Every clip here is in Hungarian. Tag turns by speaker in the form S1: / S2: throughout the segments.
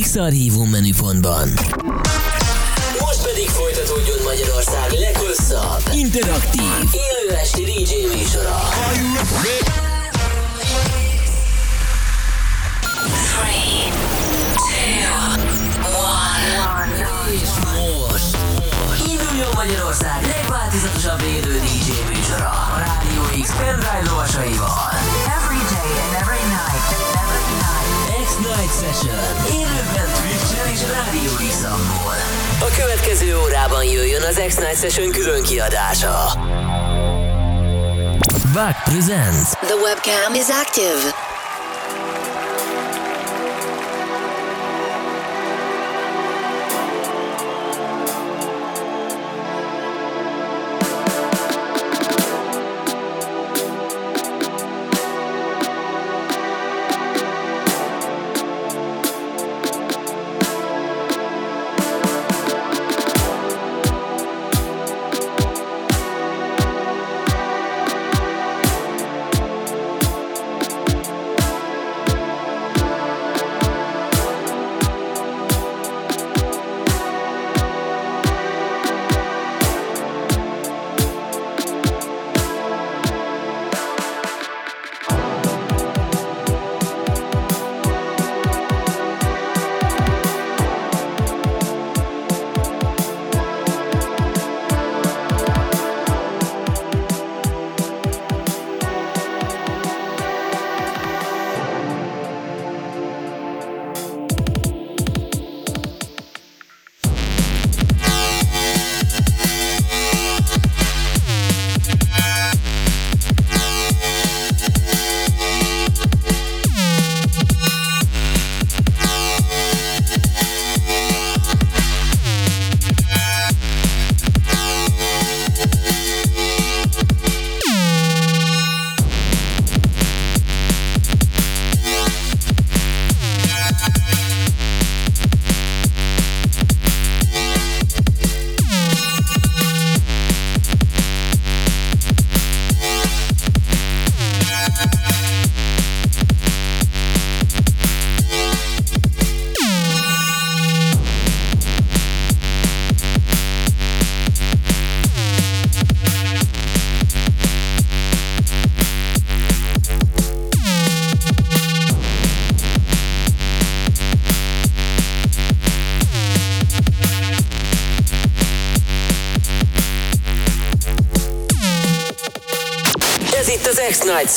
S1: X-Archívum menüpontban. Most pedig folytatódjon Magyarország leghosszabb, interaktív, élő esti DJ műsora. És most induljon Magyarország legváltozatosabb élő DJ műsora a Rádió X pendrive lovasaival.
S2: Every day and every night. Every night.
S1: X-Night Session. Rádió x A következő órában jöjjön az X-Night Session külön kiadása. Back presents
S3: The webcam is active.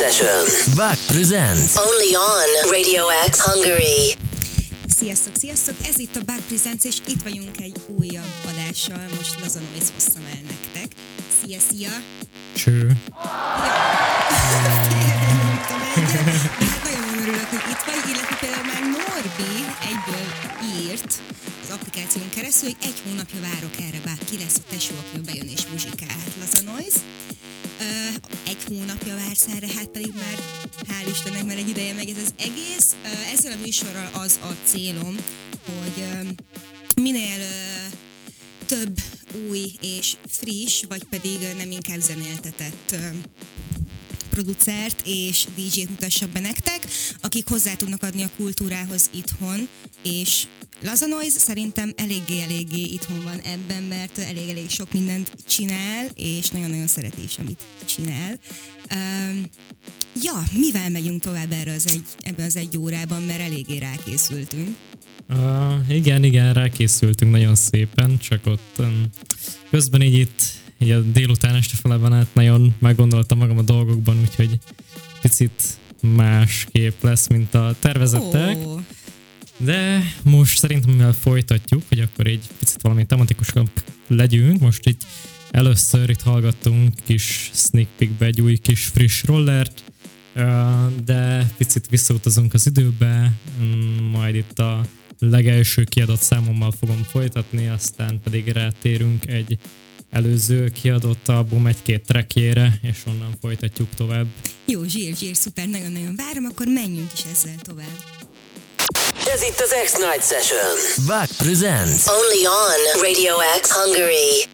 S1: Session. Back presents
S3: Only on Radio X Hungary.
S4: Sziasztok, sziasztok! Ez itt a Bug Presents, és itt vagyunk egy újabb adással. Most Laza Noise hoztam el nektek. Szia, szia!
S5: Cső.
S4: Nagyon örülök, hogy itt vagy, illetve például már Norbi egyből írt az applikáción keresztül, hogy egy hónapja várok erre, bár ki lesz a tesó, aki bejön és erre, hát pedig már hál' Istennek már egy ideje megy ez az egész. Ezzel a műsorral az a célom, hogy minél több új és friss, vagy pedig nem inkább zenéltetett producert és DJ-t mutassak be nektek, akik hozzá tudnak adni a kultúrához itthon, és Laza Noise szerintem eléggé-eléggé itthon van ebben, mert elég-elég sok mindent csinál, és nagyon-nagyon szereti is, amit csinál. Um, ja, mivel megyünk tovább erre az egy, ebben az egy órában, mert eléggé rákészültünk.
S5: Uh, igen, igen, rákészültünk nagyon szépen, csak ott um, közben így itt így a délután este feleben át nagyon meggondoltam magam a dolgokban, úgyhogy picit más kép lesz, mint a tervezettek.
S4: Ó,
S5: De most szerintem, mivel folytatjuk, hogy akkor egy picit valami tematikusabb legyünk, most így először itt hallgattunk kis sneak peekbe egy új kis friss rollert, de picit visszautazunk az időbe, mm, majd itt a legelső kiadott számommal fogom folytatni, aztán pedig rátérünk egy előző kiadott album egy-két trackjére, és onnan folytatjuk tovább.
S4: jó, zsír, zsír, szuper, nagyon-nagyon várom, akkor menjünk is ezzel tovább.
S1: Ez itt az X-Night Session. Back presents
S3: Only on Radio X Hungary.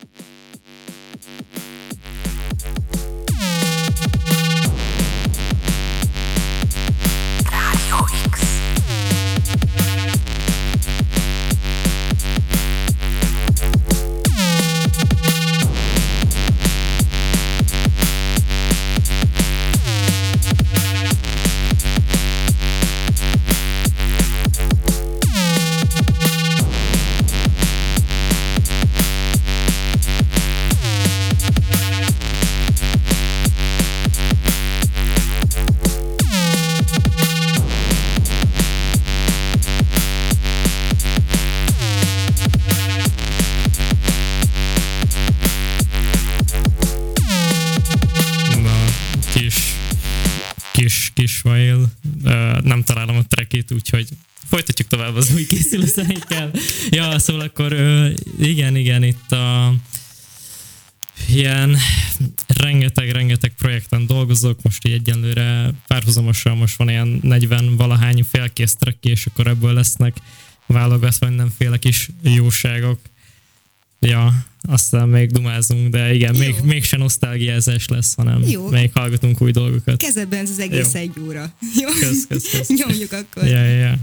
S2: kis, kis mail.
S5: Nem találom a trekét, úgyhogy folytatjuk tovább az új készülő ja, szóval akkor igen, igen, itt a ilyen rengeteg-rengeteg projekten dolgozok, most így egyenlőre párhuzamosan most van ilyen 40 valahány félkész track, és akkor ebből lesznek válogatva mindenféle kis jóságok. Ja, aztán még dumázunk, de igen,
S4: Jó.
S5: még, mégsem nosztalgiázás lesz, hanem
S4: Jó.
S5: még hallgatunk új dolgokat.
S4: Kezedben ez az egész
S5: Jó.
S4: egy óra. Jó?
S5: Kösz, kösz, kösz.
S4: Nyomjuk akkor.
S5: Ja, ja, ja.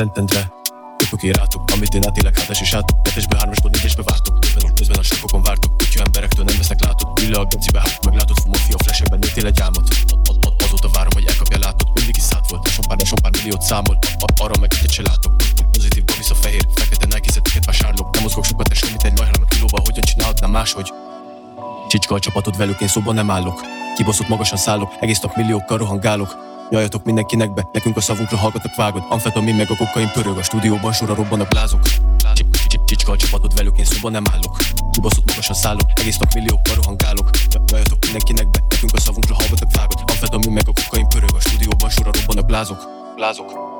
S6: Szentendre. Köpök én rátok, amit én átélek hátás és át Kettesbe, hármasból, négyesbe vártok. Közben, közben a sokokon vártok. Kutya emberektől nem vesznek látod Ülle a gecibe, hát meglátod Fumafia flashekben nőttél egy a- Azóta várom, hogy elkapja látod Mindig is szállt volt, sok pár, sok pár milliót számol. Arra meg egyet se látok. Pozitív, vissza fehér, fekete Nike vásárlok Nem mozgok sokat, de semmit egy lajhának kilóval Hogyan csinálhatnám máshogy? Csicska a csapatod velük, én szóban nem állok. Kibaszott magasan szállok, egész nap milliókkal rohangálok Jajatok mindenkinek be, nekünk a szavunkra hallgatok vágod. Amfetamin meg a kokain pörög, a stúdióban sorra robbanak lázok Csicska a csapatod velük, én szóban nem állok. Kibaszott magasan szállok, egész nap milliókkal rohangálok. Jajatok mindenkinek be, nekünk a szavunkra hallgatok vágod. Amfetamin meg a kokain pörög, a stúdióban sorra robbanak lázok Lázok,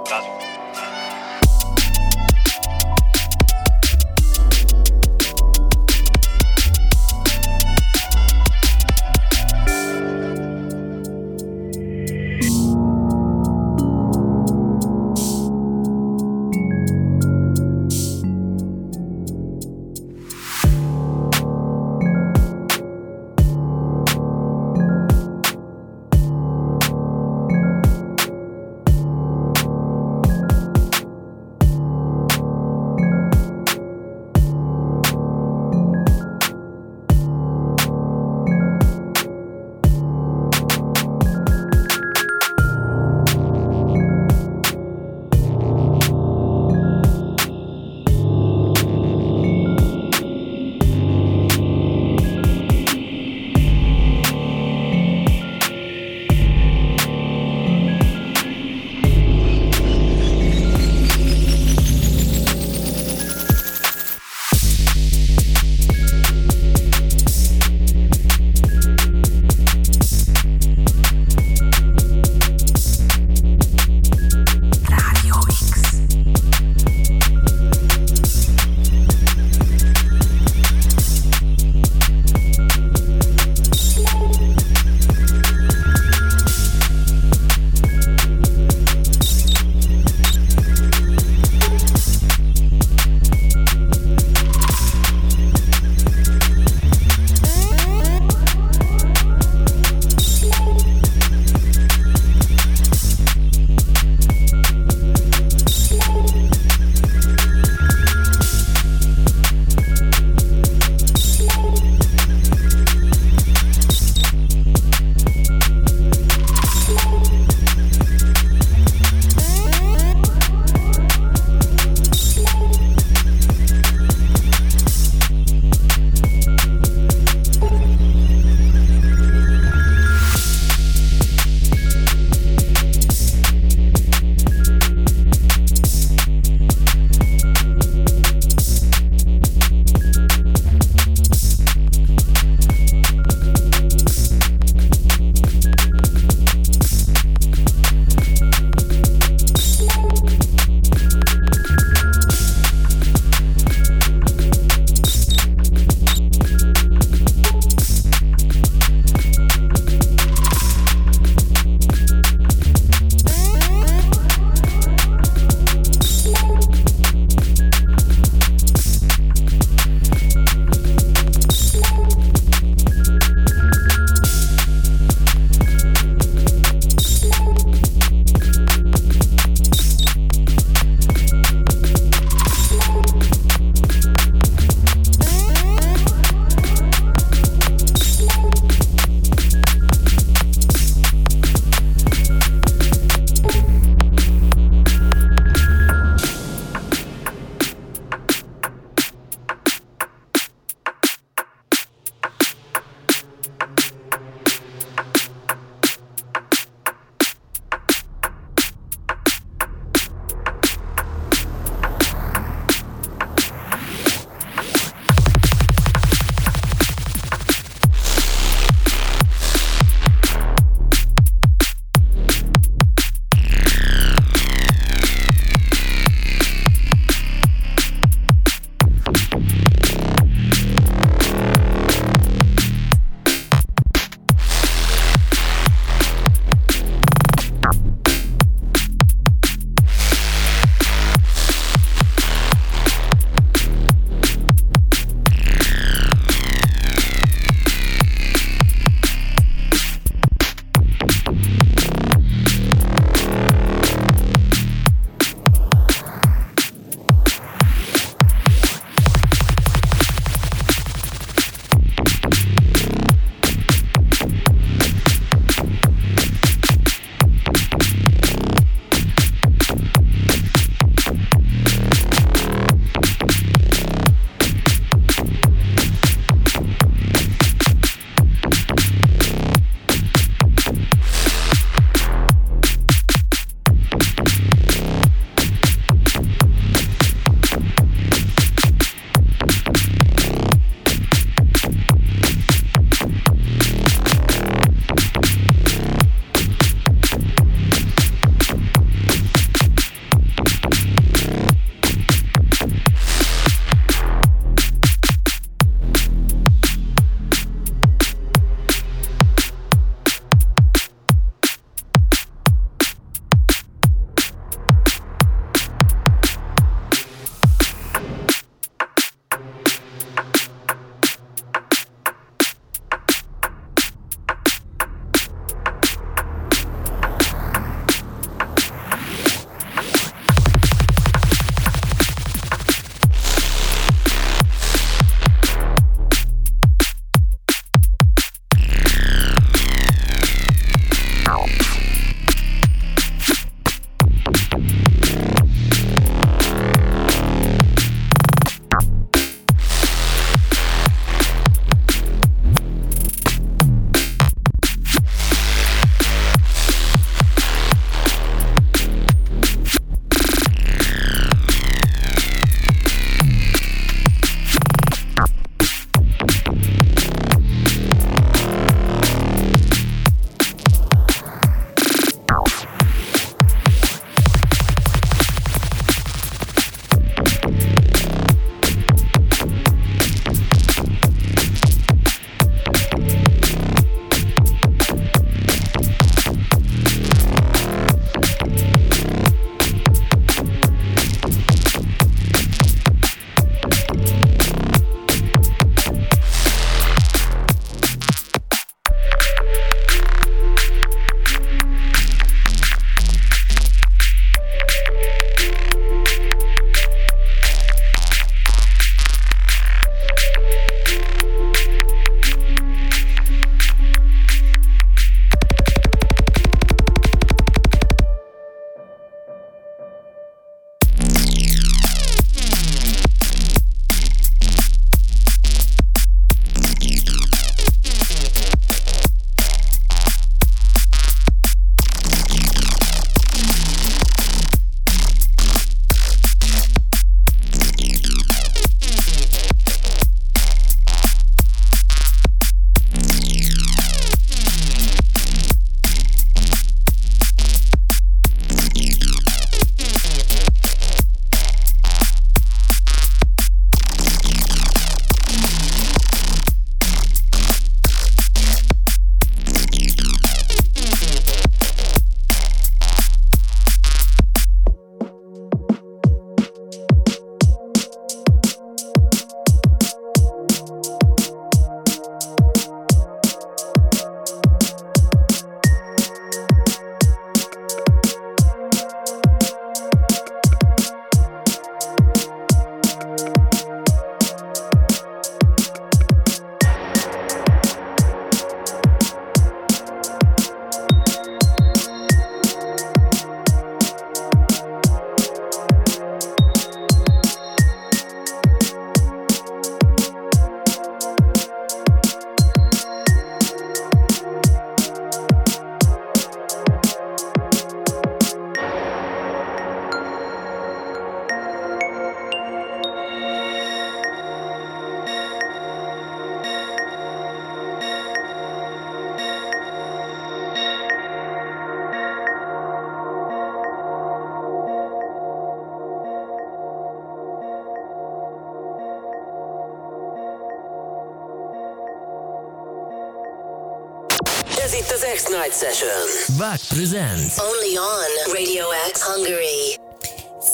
S1: az X-Night Session. Back presents.
S3: Only on Radio X Hungary.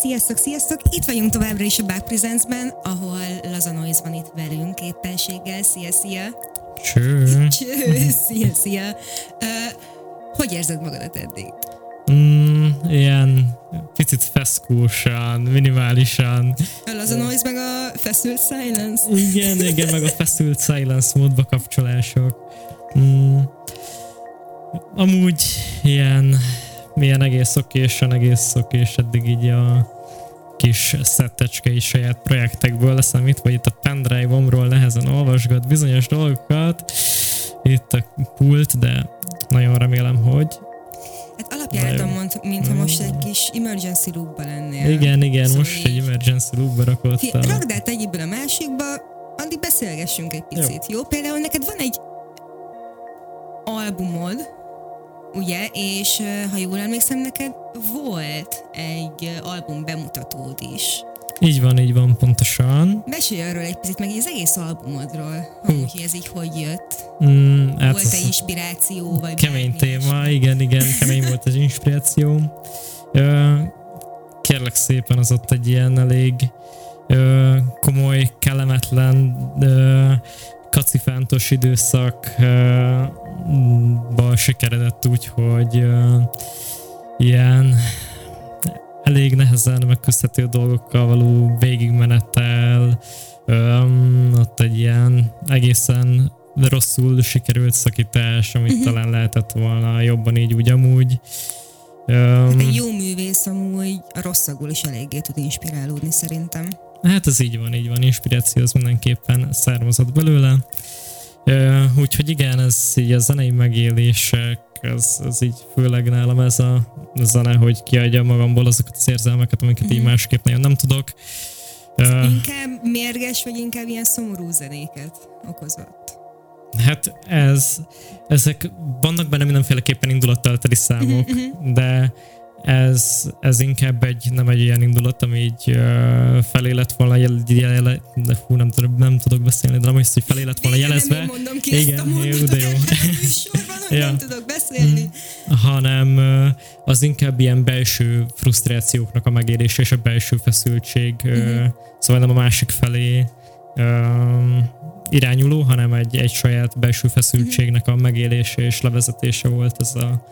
S4: Sziasztok, sziasztok! Itt vagyunk továbbra is a Back Presents-ben, ahol Laza Noise van itt velünk éppenséggel. Szia, szia!
S5: Cső.
S4: Cső, szia, szia! Uh, hogy érzed magadat eddig?
S5: Mm, ilyen picit feszkósan, minimálisan.
S4: A Laza Noise meg a Feszült Silence?
S5: Igen, igen, meg a feszült silence módba kapcsolások. Mm, amúgy ilyen, milyen egész okésan, egész okés eddig így a kis szettecske is saját projektekből leszámít, vagy itt a pendrive-omról nehezen olvasgat bizonyos dolgokat, itt a pult, de nagyon remélem, hogy
S4: Hát alapjáraton mond, mintha most egy kis emergency loopba lennél.
S5: igen, igen,
S4: Szóval
S5: most egy
S4: így-
S5: emergency loopba
S4: Fi,
S5: rakottam.
S4: rakd át egyiből a másikba, addig beszélgessünk egy picit, jó? jó? Például neked van egy albumod, ugye, és ha jól emlékszem, neked volt egy album bemutatód is.
S5: Így van, így van, pontosan.
S4: Mesélj arról egy picit, meg az egész albumodról, hogy ez így hogy jött.
S5: Mm, hát
S4: Volt-e inspiráció, vagy
S5: Kemény
S4: bármi
S5: téma, igen, igen, kemény volt az inspiráció. Ö, kérlek szépen, az ott egy ilyen elég ö, komoly, kellemetlen, ö, kacifántos időszakba sikeredett úgy, hogy ilyen elég nehezen megküzdhető dolgokkal való végigmenettel, öm, ott egy ilyen egészen rosszul sikerült szakítás, amit
S4: Mhm.
S5: talán lehetett volna jobban így úgy amúgy. Öm,
S4: Hát egy jó művész amúgy a rosszagul is eléggé tud inspirálódni szerintem.
S5: Hát ez így van, így van, inspiráció az mindenképpen származott belőle. Úgyhogy igen, ez így a zenei megélések, ez, ez így főleg nálam ez a zene, hogy kiadja magamból azokat az érzelmeket, amiket így másképp nagyon nem tudok. Ö,
S4: Inkább mérges, vagy inkább ilyen szomorú zenéket okozott?
S5: Hát ez, ezek vannak benne mindenféleképpen indulattal teli számok, de ez, ez inkább egy, nem egy olyan indulat, ami így uh, felé lett volna jel, jel, de fú, nem, tudok, nem tudok beszélni, de nem is, hogy felé lett volna
S4: Igen,
S5: jelezve.
S4: Nem mondom ki ezt a
S5: Igen, jó, de jó.
S4: műsorban,
S5: Ja.
S4: nem tudok beszélni.
S5: hanem ö, az inkább ilyen belső frusztrációknak a megélése és a belső feszültség, ö, szóval nem a másik felé ö, irányuló, hanem egy, egy saját belső feszültségnek a megélése és levezetése volt ez a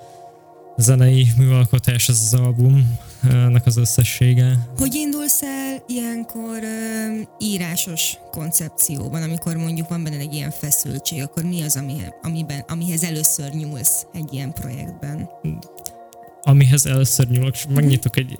S5: zenei műalkotás, ez az album, ennek az összessége.
S4: Hogy indulsz el ilyenkor ö, írásos koncepcióban, amikor mondjuk van benne egy ilyen feszültség, akkor mi az, ami, amiben, amihez először nyúlsz egy ilyen projektben?
S5: amihez először nyúlok, és megnyitok egy,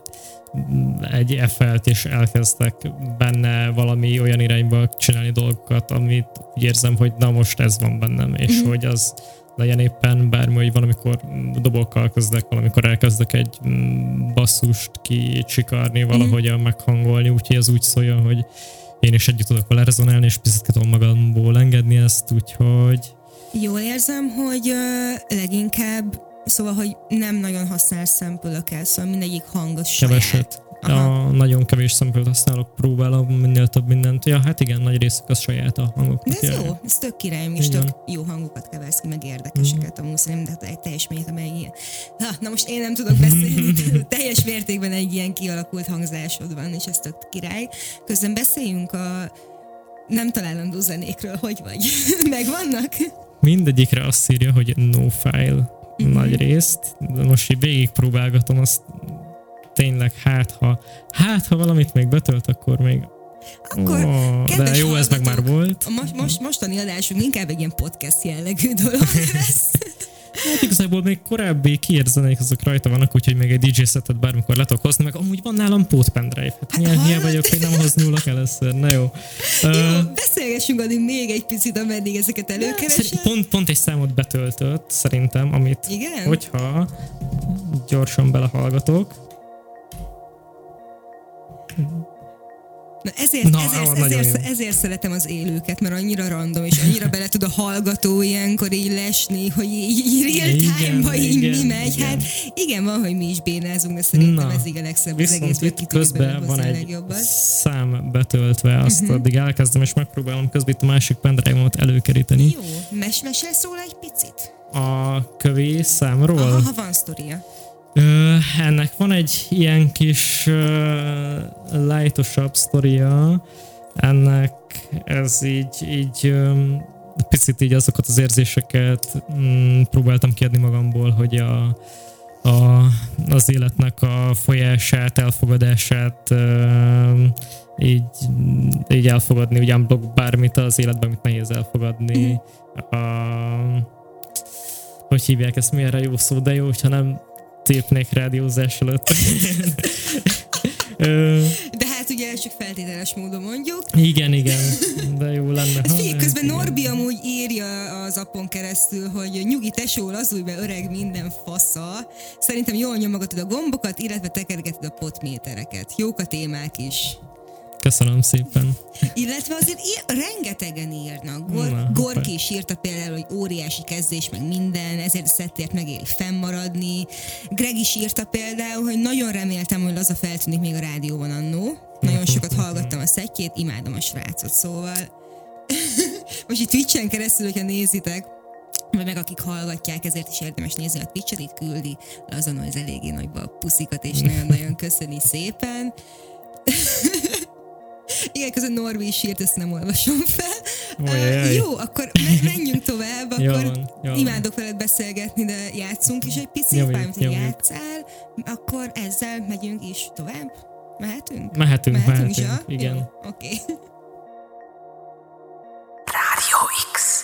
S5: egy FL-t, és elkezdek benne valami olyan irányba csinálni dolgokat, amit úgy érzem, hogy na most ez van bennem, és
S4: Mhm.
S5: hogy az legyen éppen bármi, hogy valamikor dobokkal kezdek, valamikor elkezdek egy mm, basszust kicsikarni,
S4: Mhm.
S5: valahogyan meghangolni, úgyhogy ez úgy szóljon, hogy én is együtt tudok vele rezonálni, és picit ki tudom magamból engedni ezt, úgyhogy
S4: Jól érzem, hogy ö, leginkább, szóval, hogy nem nagyon használsz szempülöket, szóval mindegyik hang az saját. Aha.
S5: A nagyon kevés szempelt használok, próbálom minél több mindent. Ja, hát igen, nagy részük az saját a hangoknak.
S4: De ez
S5: ja.
S4: jó, ez tök király, és
S5: Igen.
S4: tök jó hangokat keversz ki, meg érdekeseket amúgy szerintem, de hát egy teljes mélyet, amely ilyen. Ha, na most én nem tudok beszélni, teljes mértékben egy ilyen kialakult hangzásod van, és ez tök király. Közben beszéljünk a nem találandó zenékről, hogy vagy? Megvannak?
S5: Mindegyikre azt írja, hogy no file
S4: Mhm.
S5: nagy részt, de most így végigpróbálgatom, azt tényleg hát ha, hát ha valamit még betölt, akkor még
S4: Akkor,
S5: Ó, de jó, ez meg már volt.
S4: A most, most, mostani adásunk inkább egy ilyen podcast jellegű dolog lesz.
S5: Hát igazából még korábbi kiírt zenék azok rajta vannak, úgyhogy még egy DJ setet bármikor le tudok hozni, meg amúgy van nálam pót pendrive. Hát milyen vagyok, hogy nem hoz nyúlok először. Na jó.
S4: Jó,
S5: Ö,
S4: beszélgessünk addig még egy picit, ameddig ezeket előkeresed.
S5: Szerint pont, pont egy számot betöltött, szerintem, amit,
S4: Igen?
S5: hogyha gyorsan belehallgatok.
S4: Na ezért,
S5: Na,
S4: ezért, ezért,
S5: jó.
S4: ezért szeretem az élőket, mert annyira random, és annyira bele tud a hallgató ilyenkor így lesni, hogy így, így real time-ba így
S5: igen,
S4: mi megy.
S5: igen.
S4: Hát igen, van, hogy mi is bénázunk, de szerintem
S5: Na,
S4: ez így a legszebb az egész,
S5: itt közben van egy szám betöltve, azt uh-huh. addig elkezdem, és megpróbálom közben itt a másik pendrive-ot előkeríteni.
S4: Jó, mes mesélsz róla egy picit?
S5: a kövé számról.
S4: Aha, ha van sztoria.
S5: Ö, ennek van egy ilyen kis ö, lightosabb sztoria, ennek ez így, így ö, picit így azokat az érzéseket mm, próbáltam kiadni magamból, hogy a, a, az életnek a folyását, elfogadását ö, így, így elfogadni, ugyan blog bármit az életben, amit nehéz elfogadni. A, hogy hívják ezt, mi erre jó szó, de jó, hogyha nem tépnék rádiózás előtt. Ö,
S4: De hát ugye csak feltételes módon mondjuk.
S5: igen, igen, de jó lenne. ha lehet,
S4: közben
S5: igen.
S4: Norbi amúgy írja az appon keresztül, hogy nyugi tesó, lazulj be öreg minden fasza. Szerintem jól nyomogatod a gombokat, illetve tekergeted a potmétereket. Jók a témák is.
S5: Köszönöm szépen.
S4: Illetve azért ír, rengetegen írnak. Gor,
S5: Na,
S4: Gorki is írta például, hogy óriási kezdés, meg minden, ezért a szettért megéri fennmaradni. Greg is írta például, hogy nagyon reméltem, hogy Laza feltűnik még a rádióban annó. Nagyon sokat hallgattam a szettjét, imádom a srácot, szóval most itt Twitch-en keresztül, hogyha nézitek, vagy meg akik hallgatják, ezért is érdemes nézni a Twitch-et, itt küldi Lazanó, az eléggé nagyba a puszikat, és nagyon-nagyon köszöni szépen. Igen, közben Norvi is írt, ezt nem olvasom fel. Uh, jó, akkor me- menjünk tovább,
S5: Jó
S4: akkor
S5: van, jó van.
S4: imádok veled beszélgetni, de játszunk is egy picit,
S5: Nyomjuk, nyomjuk.
S4: játszál, akkor ezzel megyünk is tovább? Mehetünk?
S5: Mehetünk, mehetünk,
S4: is, ja?
S5: igen.
S4: Jó, Oké. Okay.
S1: Rádió X.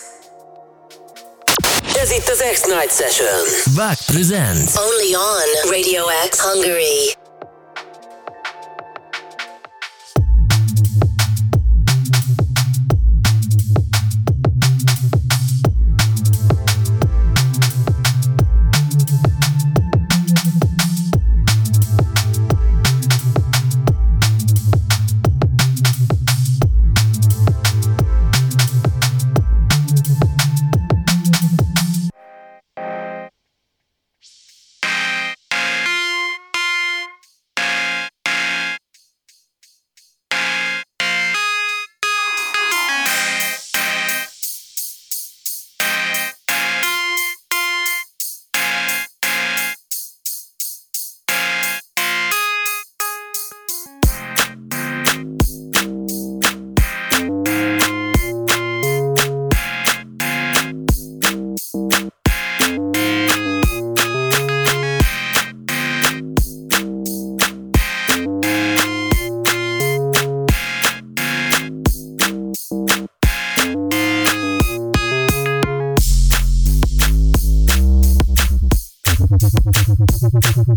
S1: Ez itt az X-Night Session. Back presents.
S3: Only on Radio X Hungary.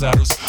S7: Lazarus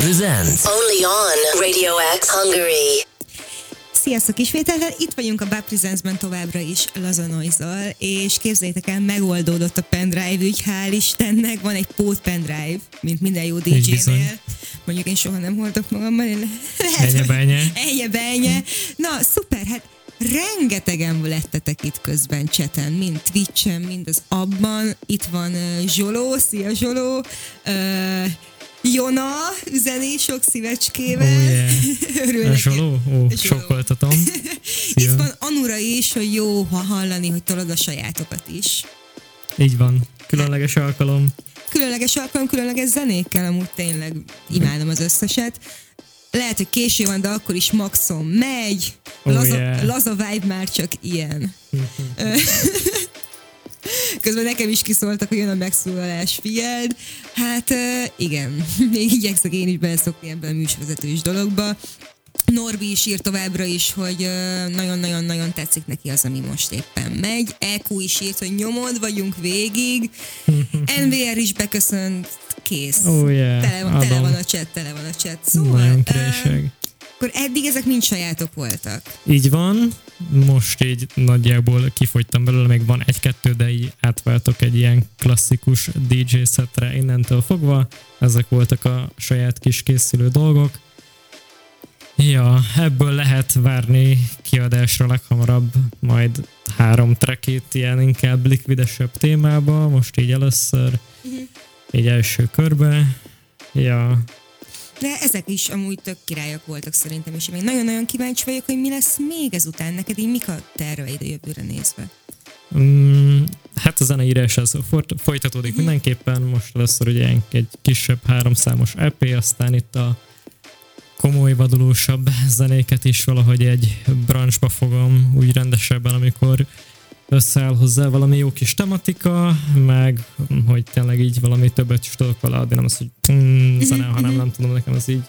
S1: presents.
S3: Only on Radio X Hungary.
S4: Sziasztok ismételten, itt vagyunk a Bab Presents-ben továbbra is Laza Noise-zal, és képzeljétek el, megoldódott a pendrive ügy, hál' Istennek, van egy pót pendrive, mint minden jó
S5: bizony.
S4: DJ-nél. Mondjuk én soha nem hordok magammal, én lehet, hogy-
S5: benye.
S4: Enye benye. Na, szuper, hát rengetegen lettetek itt közben cseten, mind Twitch-en, mind az abban. Itt van uh, Zsoló, szia Zsoló, uh, Jona üzeni sok szívecskével.
S5: Oh, yeah.
S4: Örülnek.
S5: Zsoló? Ó,
S4: Zsoló.
S5: sokkoltatom.
S4: Itt van Anura is, hogy jó ha hallani, hogy tolod a sajátokat is.
S5: Így van. Különleges alkalom.
S4: Különleges alkalom, különleges zenékkel, amúgy tényleg imádom az összeset. Lehet, hogy késő van, de akkor is maxon megy.
S5: Oh,
S4: Laza,
S5: yeah.
S4: laza vibe már csak ilyen. Közben nekem is kiszóltak, hogy jön a megszólalás, figyeld. Hát igen, még igyekszek én is beleszokni ebben a műsorvezetős dologba. Norbi is írt továbbra is, hogy nagyon-nagyon-nagyon tetszik neki az, ami most éppen megy. EQ is írt, hogy nyomod vagyunk végig. NVR is beköszönt, kész.
S5: Oh, yeah,
S4: Tele, van, tele van a chat, tele van a chat. Szóval,
S5: Nagyon királyság.
S4: akkor eddig ezek mind sajátok voltak.
S5: Így van, most így nagyjából kifogytam belőle, még van egy-kettő, de így átváltok egy ilyen klasszikus DJ szetre innentől fogva. Ezek voltak a saját kis készülő dolgok. Ja, ebből lehet várni kiadásra leghamarabb majd három trackét ilyen inkább likvidesebb témába, most így először, így első körbe. Ja,
S4: De ezek is amúgy tök királyok voltak szerintem, és én nagyon-nagyon kíváncsi vagyok, hogy mi lesz még ezután. Neked így mik a terveid a jövőre nézve?
S5: Mm, hát a zeneírás az folytatódik mindenképpen, most először ugye egy kisebb háromszámos EP, aztán itt a komoly, vadulósabb zenéket is valahogy egy branchba fogom úgy rendesebben, amikor összeáll hozzá valami jó kis tematika, meg hogy tényleg így valami többet is tudok vele adni, nem az, hogy mm, zene, hanem nem tudom, nekem az így,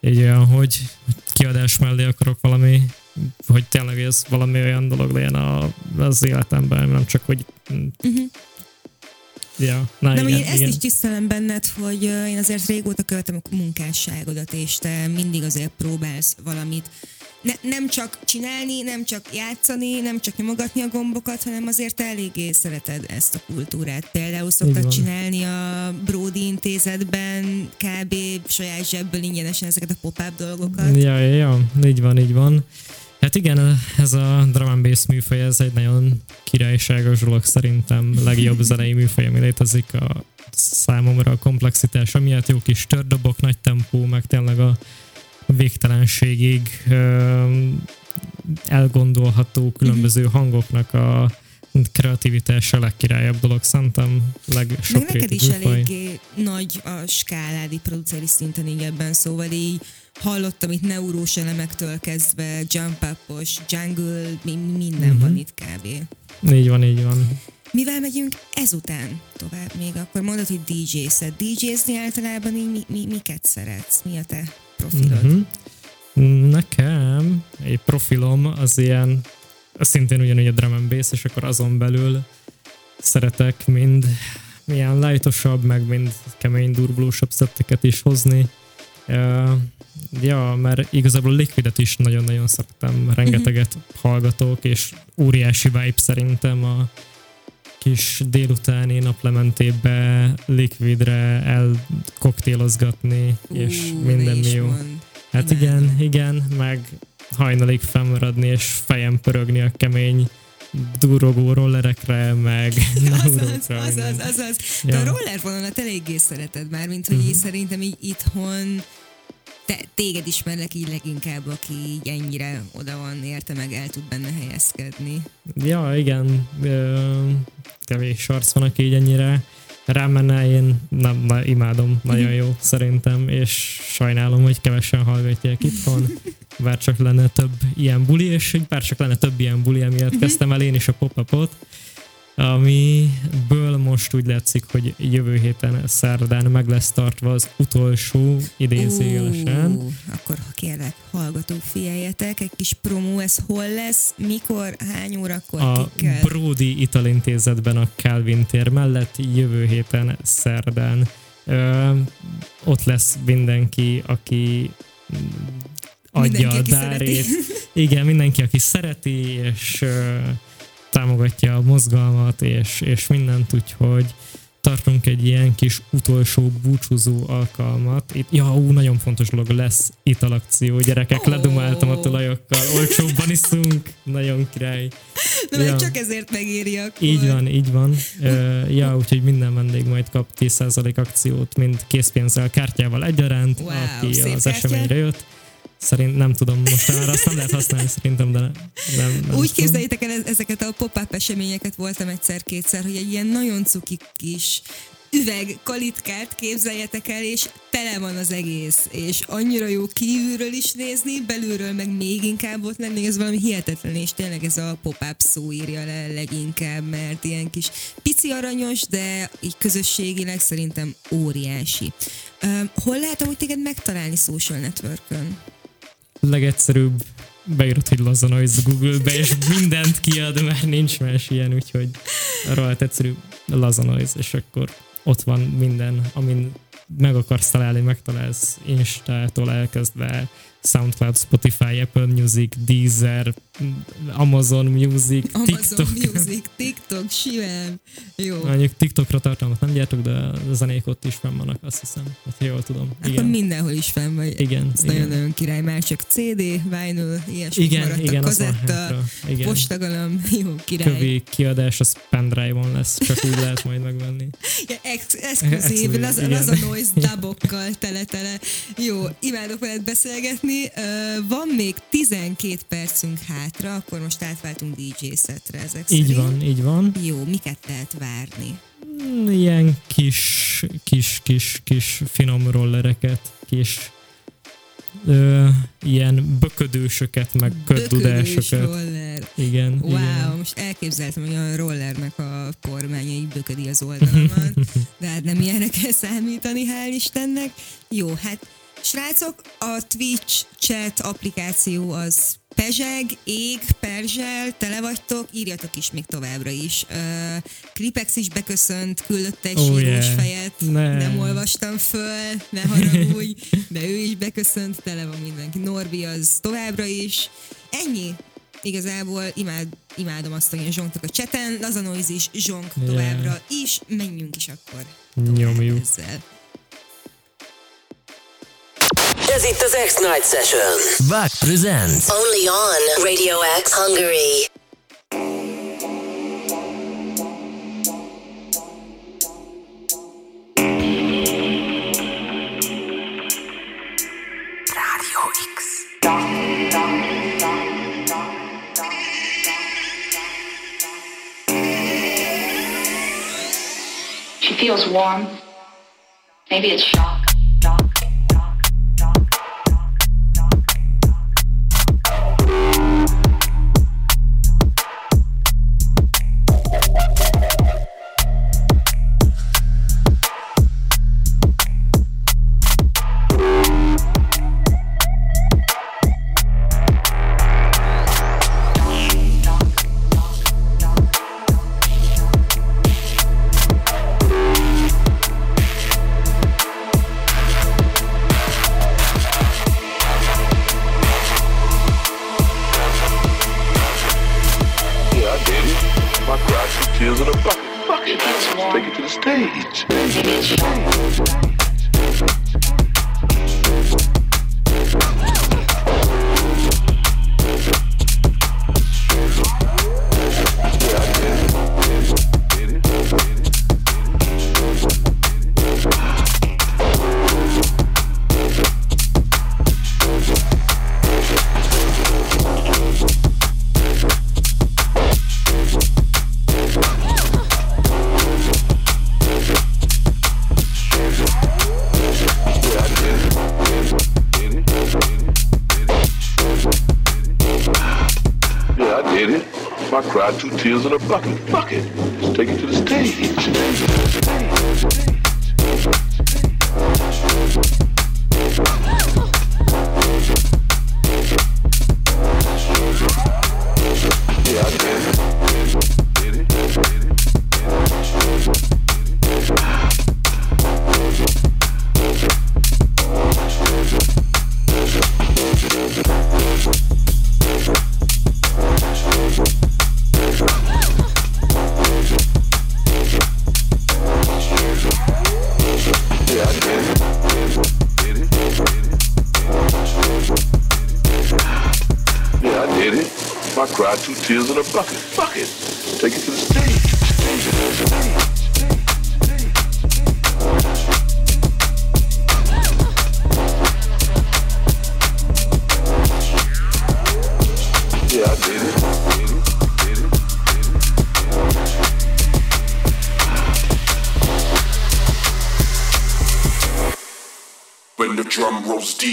S5: így olyan, hogy kiadás mellé akarok valami, hogy tényleg ez valami olyan dolog legyen a, az életemben, nem csak, hogy mm, Ja, na
S4: De
S5: igen,
S4: én ezt
S5: igen.
S4: is tisztelem benned, hogy én azért régóta követem a munkásságodat, és te mindig azért próbálsz valamit ne, nem csak csinálni, nem csak játszani, nem csak nyomogatni a gombokat, hanem azért eléggé szereted ezt a kultúrát. Például szoktad csinálni a Brody intézetben kb. saját zsebből ingyenesen ezeket a pop-up dolgokat.
S5: Ja, ja, ja, így van, így van. Hát igen, ez a drum and bass műfaj, ez egy nagyon királyságos dolog szerintem, legjobb zenei műfaj, ami létezik a számomra a komplexitása miatt, jó kis tördobok, nagy tempó, meg tényleg a végtelenségig elgondolható különböző hangoknak a kreativitása a legkirályabb dolog, szerintem
S4: Meg neked is
S5: műfaj.
S4: eléggé nagy a skáládi produceri szinten így ebben, szóval így hallottam itt neurós elemektől kezdve, jump upos, jungle, mi- minden uh-huh. van itt kb.
S5: Így van, így van.
S4: Mivel megyünk ezután tovább még? Akkor mondod, hogy DJ-szed. DJ-zni általában így mi, mi, miket szeretsz? Mi a te profilod? Uh-huh.
S5: Nekem egy profilom az ilyen, szintén ugyanúgy a drum and bass, és akkor azon belül szeretek mind milyen lightosabb, meg mind kemény, durvulósabb szetteket is hozni. Uh, ja, mert igazából Liquidet is nagyon-nagyon szeretem, rengeteget hallgatok, és óriási vibe szerintem a kis délutáni naplementébe Liquidre elkoktélozgatni, és
S4: Ú,
S5: minden jó. Hát
S4: Imádom.
S5: igen, igen, meg hajnalig fennmaradni és fejem pörögni a kemény durogó rollerekre, meg
S4: Azaz,
S5: neurókra.
S4: azaz,
S5: minden.
S4: azaz. De a
S5: Ja.
S4: roller vonalat eléggé szereted már, mint hogy így szerintem így itthon te, téged ismerlek így leginkább, aki így ennyire oda van érte, meg el tud benne helyezkedni.
S5: Ja, igen, kevés arc van, aki így ennyire rám menne, én nem, na, imádom, nagyon jó szerintem, és sajnálom, hogy kevesen hallgatják itthon, bár csak lenne több ilyen buli, és bár csak lenne több ilyen buli, emiatt kezdtem el én is a pop-upot, amiből most úgy látszik, hogy jövő héten szerdán meg lesz tartva az utolsó idézőjelesen.
S4: Ó, akkor ha kérlek, hallgatók, figyeljetek, egy kis promó, ez hol lesz, mikor, hány órakor,
S5: a
S4: kikkel?
S5: Brody Italintézetben a Calvin tér mellett jövő héten szerdán Ö, ott lesz mindenki, aki adja
S4: Mindenki,
S5: a dárét.
S4: szereti.
S5: Igen, mindenki, aki szereti, és ö, támogatja a mozgalmat, és, és mindent, úgyhogy tartunk egy ilyen kis utolsó búcsúzó alkalmat. Itt, ja, ú, nagyon fontos dolog, lesz italakció, gyerekek,
S4: Ó.
S5: ledumáltam a tulajokkal, olcsóbban iszunk, nagyon király.
S4: Na,
S5: Ja.
S4: csak ezért megéri akkor.
S5: Így van, így van. Ö, ja, úgyhogy minden vendég majd kap 10% akciót, mind készpénzzel, kártyával egyaránt,
S4: Wow,
S5: aki az
S4: kártya.
S5: eseményre jött. Szerint nem tudom, most már azt nem lehet használni szerintem, de nem. nem,
S4: Úgy képzeljétek el ez- ezeket a pop-up eseményeket, voltam egyszer-kétszer, hogy egy ilyen nagyon cuki kis üveg kalitkát képzeljetek el, és tele van az egész, és annyira jó kívülről is nézni, belülről meg még inkább ott lenni, ez valami hihetetlen, és tényleg ez a pop-up szó írja le leginkább, mert ilyen kis pici aranyos, de így közösségileg szerintem óriási. Uh, hol lehet amúgy téged megtalálni social networkön?
S5: Legegyszerűbb beírod, hogy Laza Noise Google-be, és mindent kiad, mert nincs más ilyen, úgyhogy rohadt egyszerű Laza Noise, és akkor ott van minden, amin meg akarsz találni, megtalálsz Instától elkezdve SoundCloud, Spotify, Apple Music, Deezer, Amazon Music,
S4: Amazon
S5: TikTok.
S4: Music, TikTok, simán. Jó.
S5: Mondjuk TikTokra tartalmat nem gyártok, de a zenék ott is fenn vannak, azt hiszem, hogy jól tudom. Igen.
S4: mindenhol is fenn vagy.
S5: Igen,
S4: Ez nagyon-nagyon király, már csak CD, vinyl, ilyesmi
S5: Igen,
S4: maradtak,
S5: igen, van
S4: kazetta.
S5: Igen.
S4: postagalam, jó király.
S5: kövi kiadás, az pendrive-on lesz, csak úgy lehet majd megvenni.
S4: Ja, ex- exkluzív, az, a noise dubokkal tele-tele. Jó, imádok veled beszélgetni. Ö, Van még 12 percünk hátra, akkor most átváltunk DJ szetre ezek
S5: Így
S4: szerint.
S5: van, így van.
S4: Jó, miket lehet várni?
S5: Mm, Ilyen kis, kis, kis, kis finom rollereket, kis ö, ilyen böködősöket, meg köddudásokat.
S4: roller.
S5: Igen,
S4: Wow,
S5: igen.
S4: most elképzeltem, hogy a rollernek a kormánya így böködi az oldalamat, de hát nem ilyenre kell számítani, hál' Istennek. Jó, hát srácok, a Twitch chat applikáció az pezseg, ég, perzsel, tele vagytok, írjatok is még továbbra is. Uh, Kripex is beköszönt, küldött egy
S5: Oh,
S4: sírós
S5: yeah.
S4: fejet,
S5: Ne.
S4: nem olvastam föl, ne haragudj, de ő is beköszönt, tele van mindenki. Norbi az továbbra is. Ennyi, igazából imád, imádom azt, hogy zsongtak a cseten, Lazanoiz is zsong
S5: Yeah.
S4: továbbra is, menjünk is akkor
S5: Nyomjuk.
S4: ezzel.
S3: Ez itt az X-Night Session.
S1: Back presents.
S3: Only on Radio X Hungary.
S1: Radio X.
S8: She feels warm. Maybe it's shock. shock,
S9: in a bucket. Take it to the stage. Two in a bucket. Bucket. Just take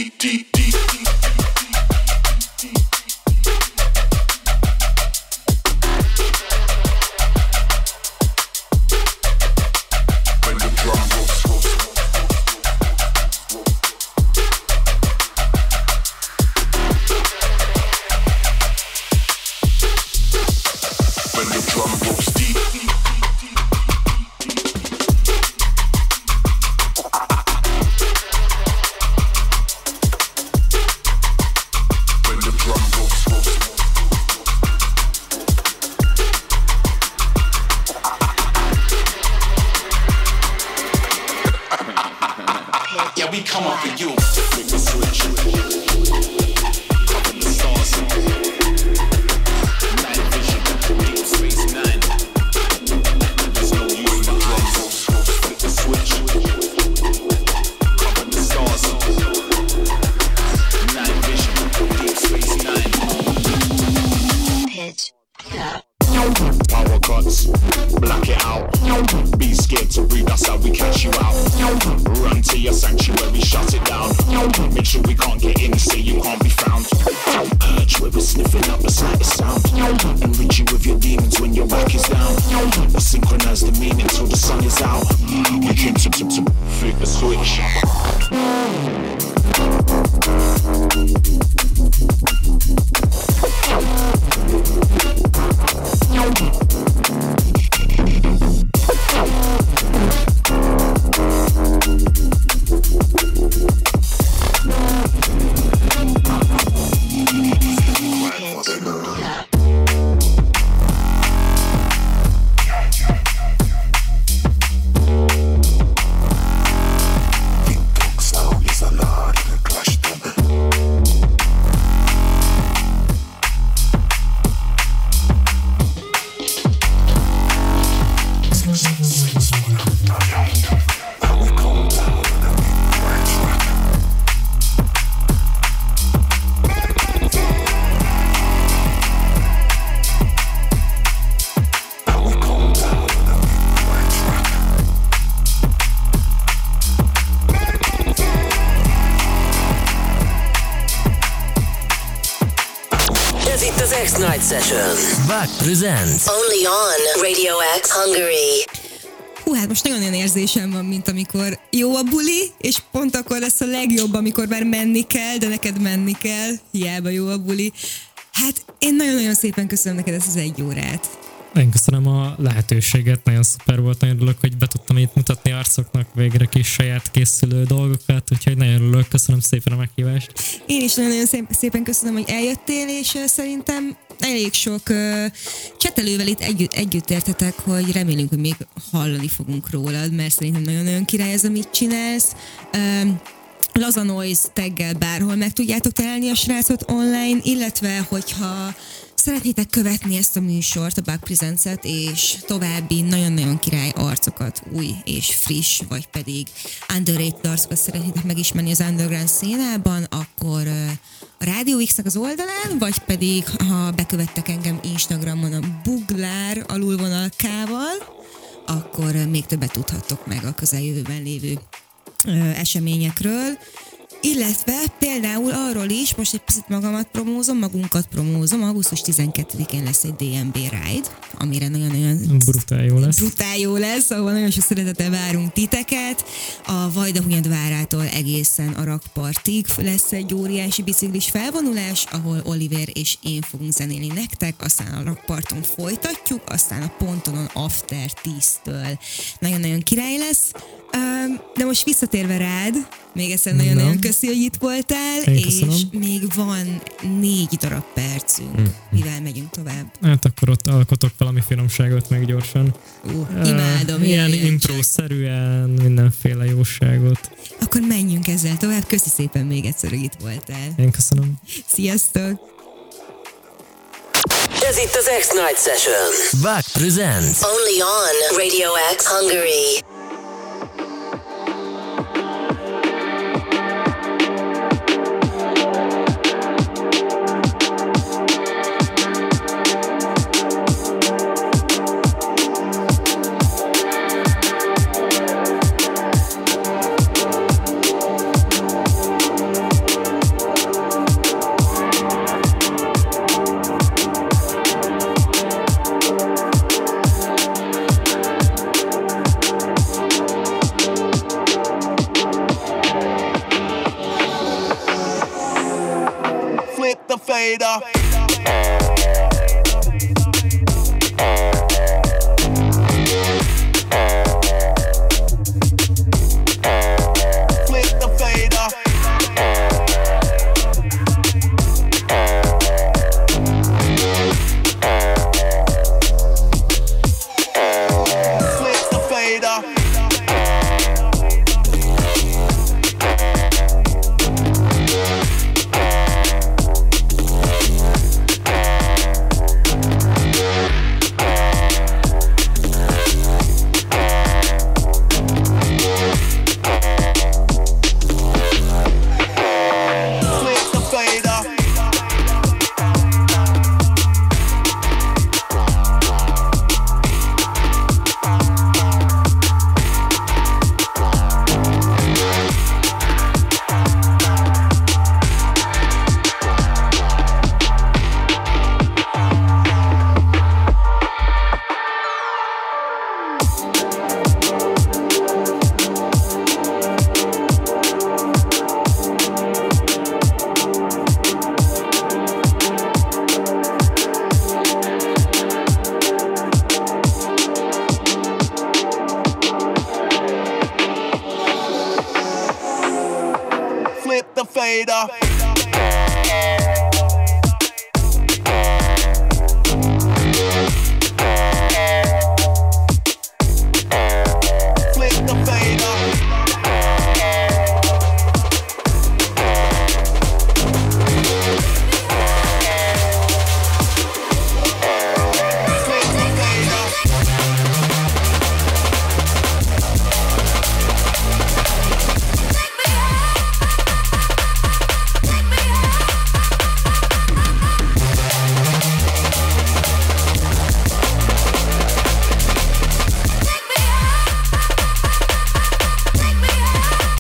S9: deep, deep, deep,
S1: Presents.
S3: Only on Radio X Hungary.
S4: Hú, hát most nagyon olyan érzésem van, mint amikor jó a buli, és pont akkor lesz a legjobb, amikor már menni kell, de neked menni kell, hiába jó a buli. Hát én nagyon-nagyon szépen köszönöm neked ezt az egy órát.
S5: Én köszönöm a lehetőséget, nagyon szuper volt, nagyon örülök, hogy be tudtam itt mutatni arcoknak végre kis saját készülő dolgokat, úgyhogy nagyon örülök, köszönöm szépen a meghívást.
S4: Én is nagyon-nagyon szép- szépen köszönöm, hogy eljöttél, és szerintem elég sok uh, csetelővel itt együtt, együtt értetek, hogy remélünk, hogy még hallani fogunk rólad, mert szerintem nagyon-nagyon király ez, amit csinálsz. Um, Laza Noise taggel bárhol meg tudjátok találni a srácot online, illetve hogyha szeretnétek követni ezt a műsort, a Bug Presents-et, és további nagyon-nagyon király arcokat, új és friss, vagy pedig underrated arcokat szeretnétek megismerni az underground színában, akkor ö, a Rádió X-nek az oldalán, vagy pedig ha bekövettek engem Instagramon a buglár alulvonal K-val, akkor még többet tudhattok meg a közeljövőben lévő eseményekről. Illetve például arról is, most egy picit magamat promózom, magunkat promózom, augusztus 12-én lesz egy DMB Ride, amire nagyon-nagyon
S5: Brutál jó lesz.
S4: brutál jó lesz, ahol nagyon sok szeretettel várunk titeket. A Vajdahunyadvárától egészen a rakpartig lesz egy óriási biciklis felvonulás, ahol Oliver és én fogunk zenélni nektek, aztán a rakparton folytatjuk, aztán a pontonon after 10-től. Nagyon-nagyon király lesz. De most visszatérve rád, még egyszer nagyon-nagyon
S5: Na.
S4: köszi, hogy itt voltál,
S5: Én
S4: és
S5: köszönöm.
S4: még van négy darab percünk,
S5: Hm.
S4: mivel megyünk tovább.
S5: Hát akkor ott alkotok valami finomságot meg gyorsan.
S4: Ú, imádom,
S5: Uh, ilyen impro-szerűen, mindenféle jóságot.
S4: Akkor menjünk ezzel tovább. Köszi szépen még egyszer, hogy itt voltál.
S5: Én köszönöm.
S4: Sziasztok!
S3: Ez itt az X-Night Session.
S1: Back presents.
S3: Only on Radio X Hungary.